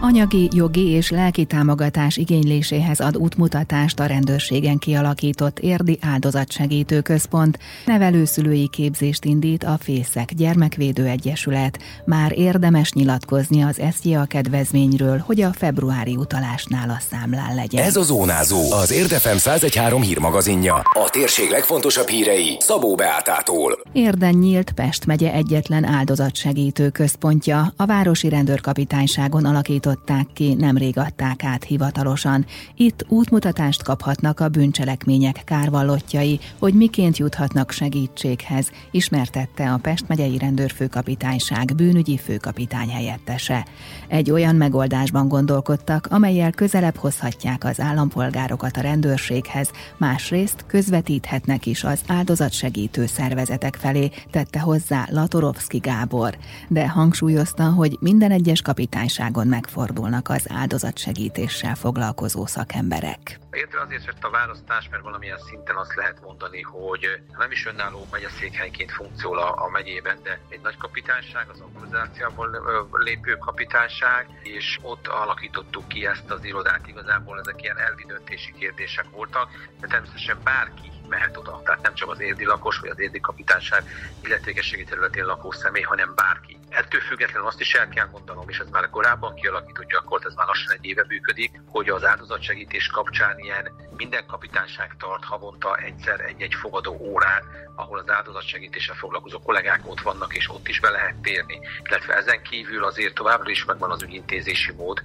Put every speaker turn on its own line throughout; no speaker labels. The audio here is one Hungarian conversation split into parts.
Anyagi, jogi és lelki támogatás igényléséhez ad útmutatást a rendőrségen kialakított Érdi Áldozatsegítő Központ, nevelőszülői képzést indít a Fészek Gyermekvédő Egyesület. Már érdemes nyilatkozni az SZIA kedvezményről, hogy a februári utalásnál a számlán legyen.
Ez a Zónázó, az Érdefem 1013 hírmagazinja. A térség legfontosabb hírei Szabó Beátától.
Érden nyílt Pest megye egyetlen áldozatsegítő központja. A Városi Rendőrkapitányságon alakított alakították ki, nemrég adták át hivatalosan. Itt útmutatást kaphatnak a bűncselekmények kárvallottjai, hogy miként juthatnak segítséghez, ismertette a Pest megyei rendőrfőkapitányság bűnügyi főkapitány helyettese. Egy olyan megoldásban gondolkodtak, amelyel közelebb hozhatják az állampolgárokat a rendőrséghez, másrészt közvetíthetnek is az áldozatsegítő szervezetek felé, tette hozzá Latorovszki Gábor, de hangsúlyozta, hogy minden egyes kapitányságon megfog fordulnak az áldozatsegítéssel foglalkozó szakemberek.
Érte azért jött a választás, mert valamilyen szinten azt lehet mondani, hogy nem is önálló megyeszékhelyként funkciól a, a megyében, de egy nagy kapitányság, az organizációból lépő kapitányság, és ott alakítottuk ki ezt az irodát. Igazából ezek ilyen elvi döntési kérdések voltak, de természetesen bárki mehet oda. Tehát nem csak az érdi lakos, vagy az érdi kapitányság illetékességi területén lakó személy, hanem bárki. Ettől függetlenül azt is el kell mondanom, és ez már korábban kialakított gyakorlat, ez már lassan egy éve működik, hogy az áldozatsegítés kapcsán ilyen minden kapitányság tart havonta egyszer egy-egy fogadó órán, ahol az áldozatsegítéssel foglalkozó kollégák ott vannak, és ott is be lehet térni. Illetve ezen kívül azért továbbra is megvan az ügyintézési mód,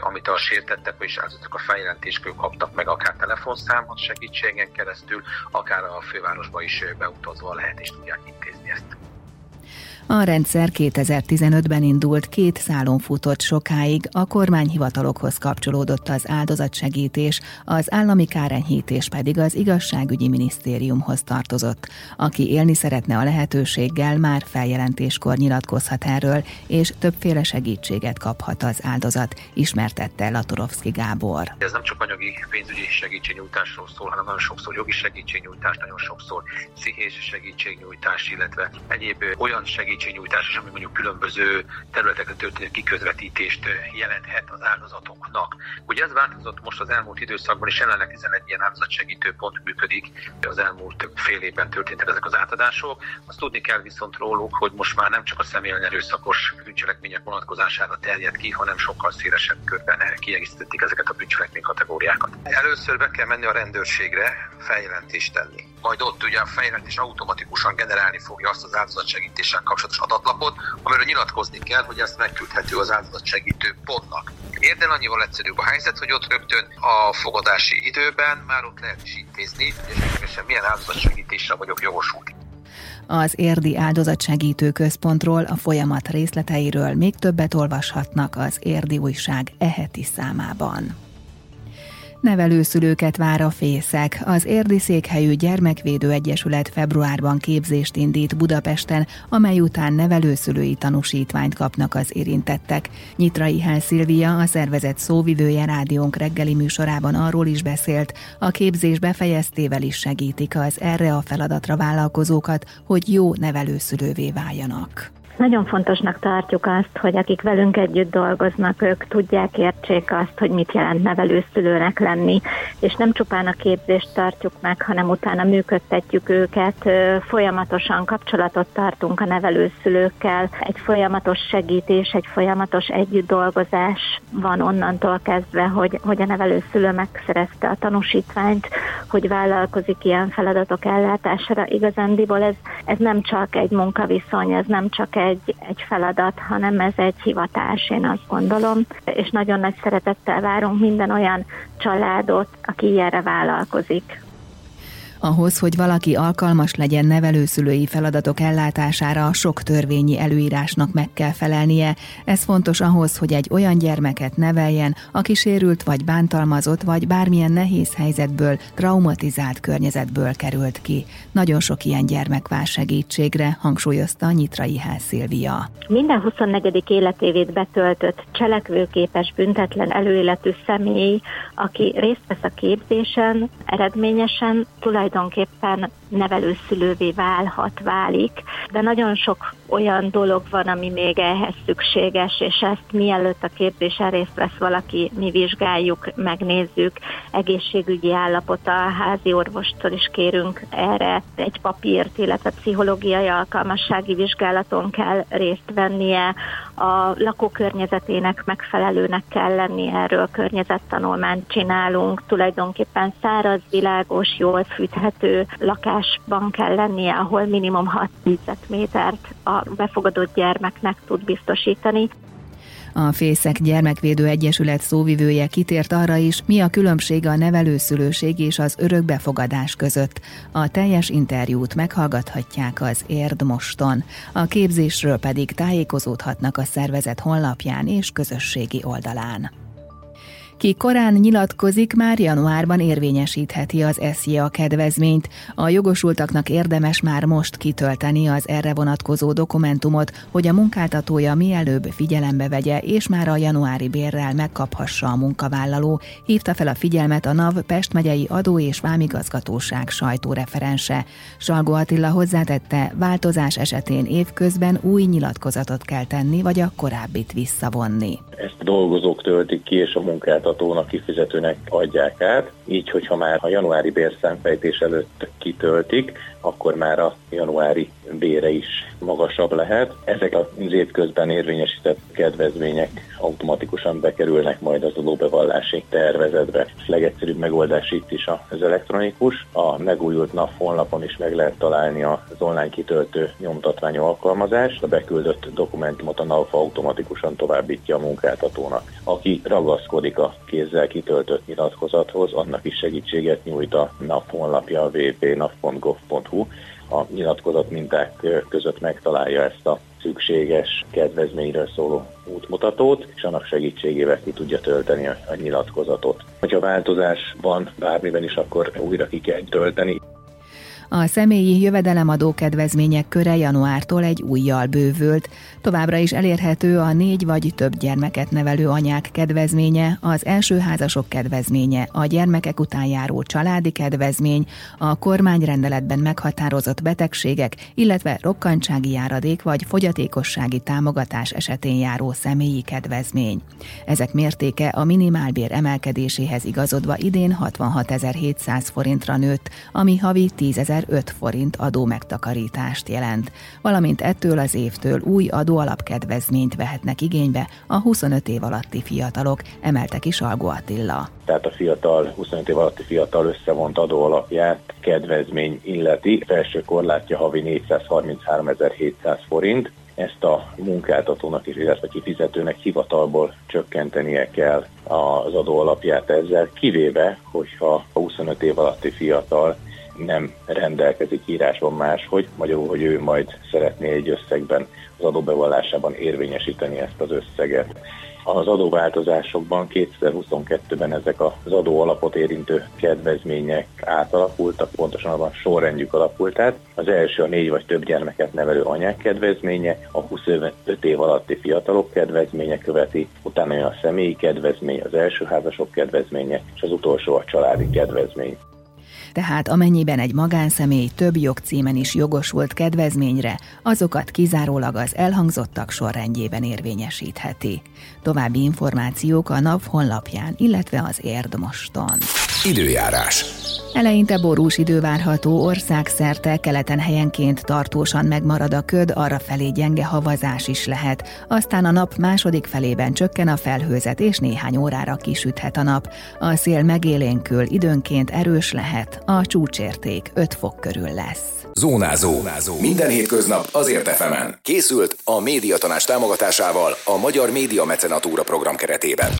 amit a sértettek és áldozatok a feljelentéskor kaptak meg akár telefonszámot segítségen keresztül, akár a fővárosba is beutazva lehet és tudják intézni ezt.
A rendszer 2015-ben indult, két szálon futott sokáig, a kormányhivatalokhoz kapcsolódott az áldozatsegítés, az állami kárenyhítés pedig az igazságügyi minisztériumhoz tartozott. Aki élni szeretne a lehetőséggel, már feljelentéskor nyilatkozhat erről, és többféle segítséget kaphat az áldozat, ismertette Latorovszki Gábor.
Ez nem csak anyagi pénzügyi segítségnyújtásról szól, hanem nagyon sokszor jogi segítségnyújtás, nagyon sokszor pszichés segítségnyújtás, illetve egyéb olyan segítség segítségnyújtás, ami mondjuk különböző területekre történő kiközvetítést jelenthet az áldozatoknak. Ugye ez változott most az elmúlt időszakban, és jelenleg 11 ilyen áldozatsegítő pont működik. Az elmúlt fél évben történtek ezek az átadások. Azt tudni kell viszont róluk, hogy most már nem csak a személyen erőszakos bűncselekmények vonatkozására terjed ki, hanem sokkal szélesebb körben kiegészítették ezeket a bűncselekmény kategóriákat. Először be kell menni a rendőrségre, feljelentést tenni. Majd ott ugye a feljelentés automatikusan generálni fogja azt az áldozatsegítéssel kapcsolatos adatlapot, amiről nyilatkozni kell, hogy ezt megküldhető az áldozatsegítő pontnak. Érden annyival egyszerűbb a helyzet, hogy ott rögtön a fogadási időben már ott lehet is intézni, és esetlegesen milyen áldozatsegítésre vagyok jogosult.
Az Érdi Áldozatsegítő Központról, a folyamat részleteiről még többet olvashatnak az Érdi Újság eheti számában. Nevelőszülőket vár a Fészek. Az érdi székhelyű Gyermekvédő Egyesület februárban képzést indít Budapesten, amely után nevelőszülői tanúsítványt kapnak az érintettek. Nyitrai Hel Szilvia, a szervezet szóvivője rádiónk reggeli műsorában arról is beszélt, a képzés befejeztével is segítik az erre a feladatra vállalkozókat, hogy jó nevelőszülővé váljanak.
Nagyon fontosnak tartjuk azt, hogy akik velünk együtt dolgoznak, ők tudják, értsék azt, hogy mit jelent nevelőszülőnek lenni, és nem csupán a képzést tartjuk meg, hanem utána működtetjük őket, folyamatosan kapcsolatot tartunk a nevelőszülőkkel, egy folyamatos segítés, egy folyamatos együtt dolgozás van onnantól kezdve, hogy, hogy a nevelőszülő megszerezte a tanúsítványt, hogy vállalkozik ilyen feladatok ellátására. Igazándiból ez, ez nem csak egy munkaviszony, ez nem csak egy egy, feladat, hanem ez egy hivatás, én azt gondolom, és nagyon nagy szeretettel várunk minden olyan családot, aki ilyenre vállalkozik.
Ahhoz, hogy valaki alkalmas legyen nevelőszülői feladatok ellátására, sok törvényi előírásnak meg kell felelnie. Ez fontos ahhoz, hogy egy olyan gyermeket neveljen, aki sérült vagy bántalmazott, vagy bármilyen nehéz helyzetből, traumatizált környezetből került ki. Nagyon sok ilyen gyermek vár segítségre, hangsúlyozta Nyitrai Hál Szilvia.
Minden 24. életévét betöltött, cselekvőképes, büntetlen előéletű személy, aki részt vesz a képzésen, eredményesen tulajdonképpen tulajdonképpen nevelőszülővé válhat, válik, de nagyon sok olyan dolog van, ami még ehhez szükséges, és ezt mielőtt a képzésen részt vesz valaki, mi vizsgáljuk, megnézzük, egészségügyi állapota, házi orvostól is kérünk erre. Egy papírt, illetve pszichológiai alkalmassági vizsgálaton kell részt vennie, a lakókörnyezetének megfelelőnek kell lenni, erről környezettanulmányt csinálunk, tulajdonképpen száraz, világos, jól fűthető lakásban kell lennie, ahol minimum 6 négyzetmétert a befogadott gyermeknek tud biztosítani.
A Fészek Gyermekvédő Egyesület szóvivője kitért arra is, mi a különbség a nevelőszülőség és az örökbefogadás között. A teljes interjút meghallgathatják az Érd moston. A képzésről pedig tájékozódhatnak a szervezet honlapján és közösségi oldalán. Ki korán nyilatkozik, már januárban érvényesítheti az SZIA kedvezményt. A jogosultaknak érdemes már most kitölteni az erre vonatkozó dokumentumot, hogy a munkáltatója mielőbb figyelembe vegye, és már a januári bérrel megkaphassa a munkavállaló, hívta fel a figyelmet a NAV Pest megyei adó és vámigazgatóság sajtóreferense. Salgó Attila hozzátette, változás esetén évközben új nyilatkozatot kell tenni, vagy a korábbit visszavonni.
Ezt dolgozók töltik ki, és a munkát szolgáltatónak, kifizetőnek adják át. Így, hogyha már a januári bérszámfejtés előtt kitöltik, akkor már a januári bére is magasabb lehet. Ezek az évközben érvényesített kedvezmények automatikusan bekerülnek majd az adóbevallási tervezetbe. És legegyszerűbb megoldás itt is az elektronikus. A megújult NAV honlapon is meg lehet találni az online kitöltő nyomtatványú alkalmazást. A beküldött dokumentumot a NAV automatikusan továbbítja a munkáltatónak. Aki ragaszkodik a kézzel kitöltött nyilatkozathoz, annak is segítséget nyújt a NAV honlapja a www.nav.gov.hu a nyilatkozat minták között megtalálja ezt a szükséges kedvezményről szóló útmutatót, és annak segítségével ki tudja tölteni a, a nyilatkozatot. Hogyha változás van bármiben is, akkor újra ki kell tölteni.
A személyi jövedelemadó kedvezmények köre januártól egy újjal bővült. Továbbra is elérhető a négy vagy több gyermeket nevelő anyák kedvezménye, az első házasok kedvezménye, a gyermekek után járó családi kedvezmény, a kormányrendeletben meghatározott betegségek, illetve rokkantsági járadék vagy fogyatékossági támogatás esetén járó személyi kedvezmény. Ezek mértéke a minimálbér emelkedéséhez igazodva idén 66.700 forintra nőtt, ami havi 10 5 forint adó megtakarítást jelent, valamint ettől az évtől új adóalapkedvezményt vehetnek igénybe a 25 év alatti fiatalok, emelte ki Salgó Attila.
Tehát a fiatal, 25 év alatti fiatal összevont adóalapját kedvezmény illeti, felső korlátja havi 433.700 forint, ezt a munkáltatónak is, illetve kifizetőnek hivatalból csökkentenie kell az adó alapját ezzel, kivéve, hogyha a 25 év alatti fiatal nem rendelkezik írásban máshogy, magyarul, hogy ő majd szeretné egy összegben az adóbevallásában érvényesíteni ezt az összeget. Az adóváltozásokban 2022-ben ezek az adó alapot érintő kedvezmények átalakultak, pontosan abban sorrendjük alakult át. Az első a négy vagy több gyermeket nevelő anyák kedvezménye, a 25 év alatti fiatalok kedvezménye követi, utána jön a személyi kedvezmény, az első házasok kedvezménye, és az utolsó a családi kedvezmény
tehát amennyiben egy magánszemély több jogcímen is jogosult kedvezményre, azokat kizárólag az elhangzottak sorrendjében érvényesítheti. További információk a NAV honlapján, illetve az Érdmoston.
Időjárás.
Eleinte borús idő várható, országszerte keleten helyenként tartósan megmarad a köd, arra felé gyenge havazás is lehet. Aztán a nap második felében csökken a felhőzet, és néhány órára kisüthet a nap. A szél megélénkül, időnként erős lehet, a csúcsérték 5 fok körül lesz.
Zónázó. Zónázó. Minden hétköznap azért efemen. Készült a médiatanás támogatásával a Magyar Média Mecenatúra program keretében.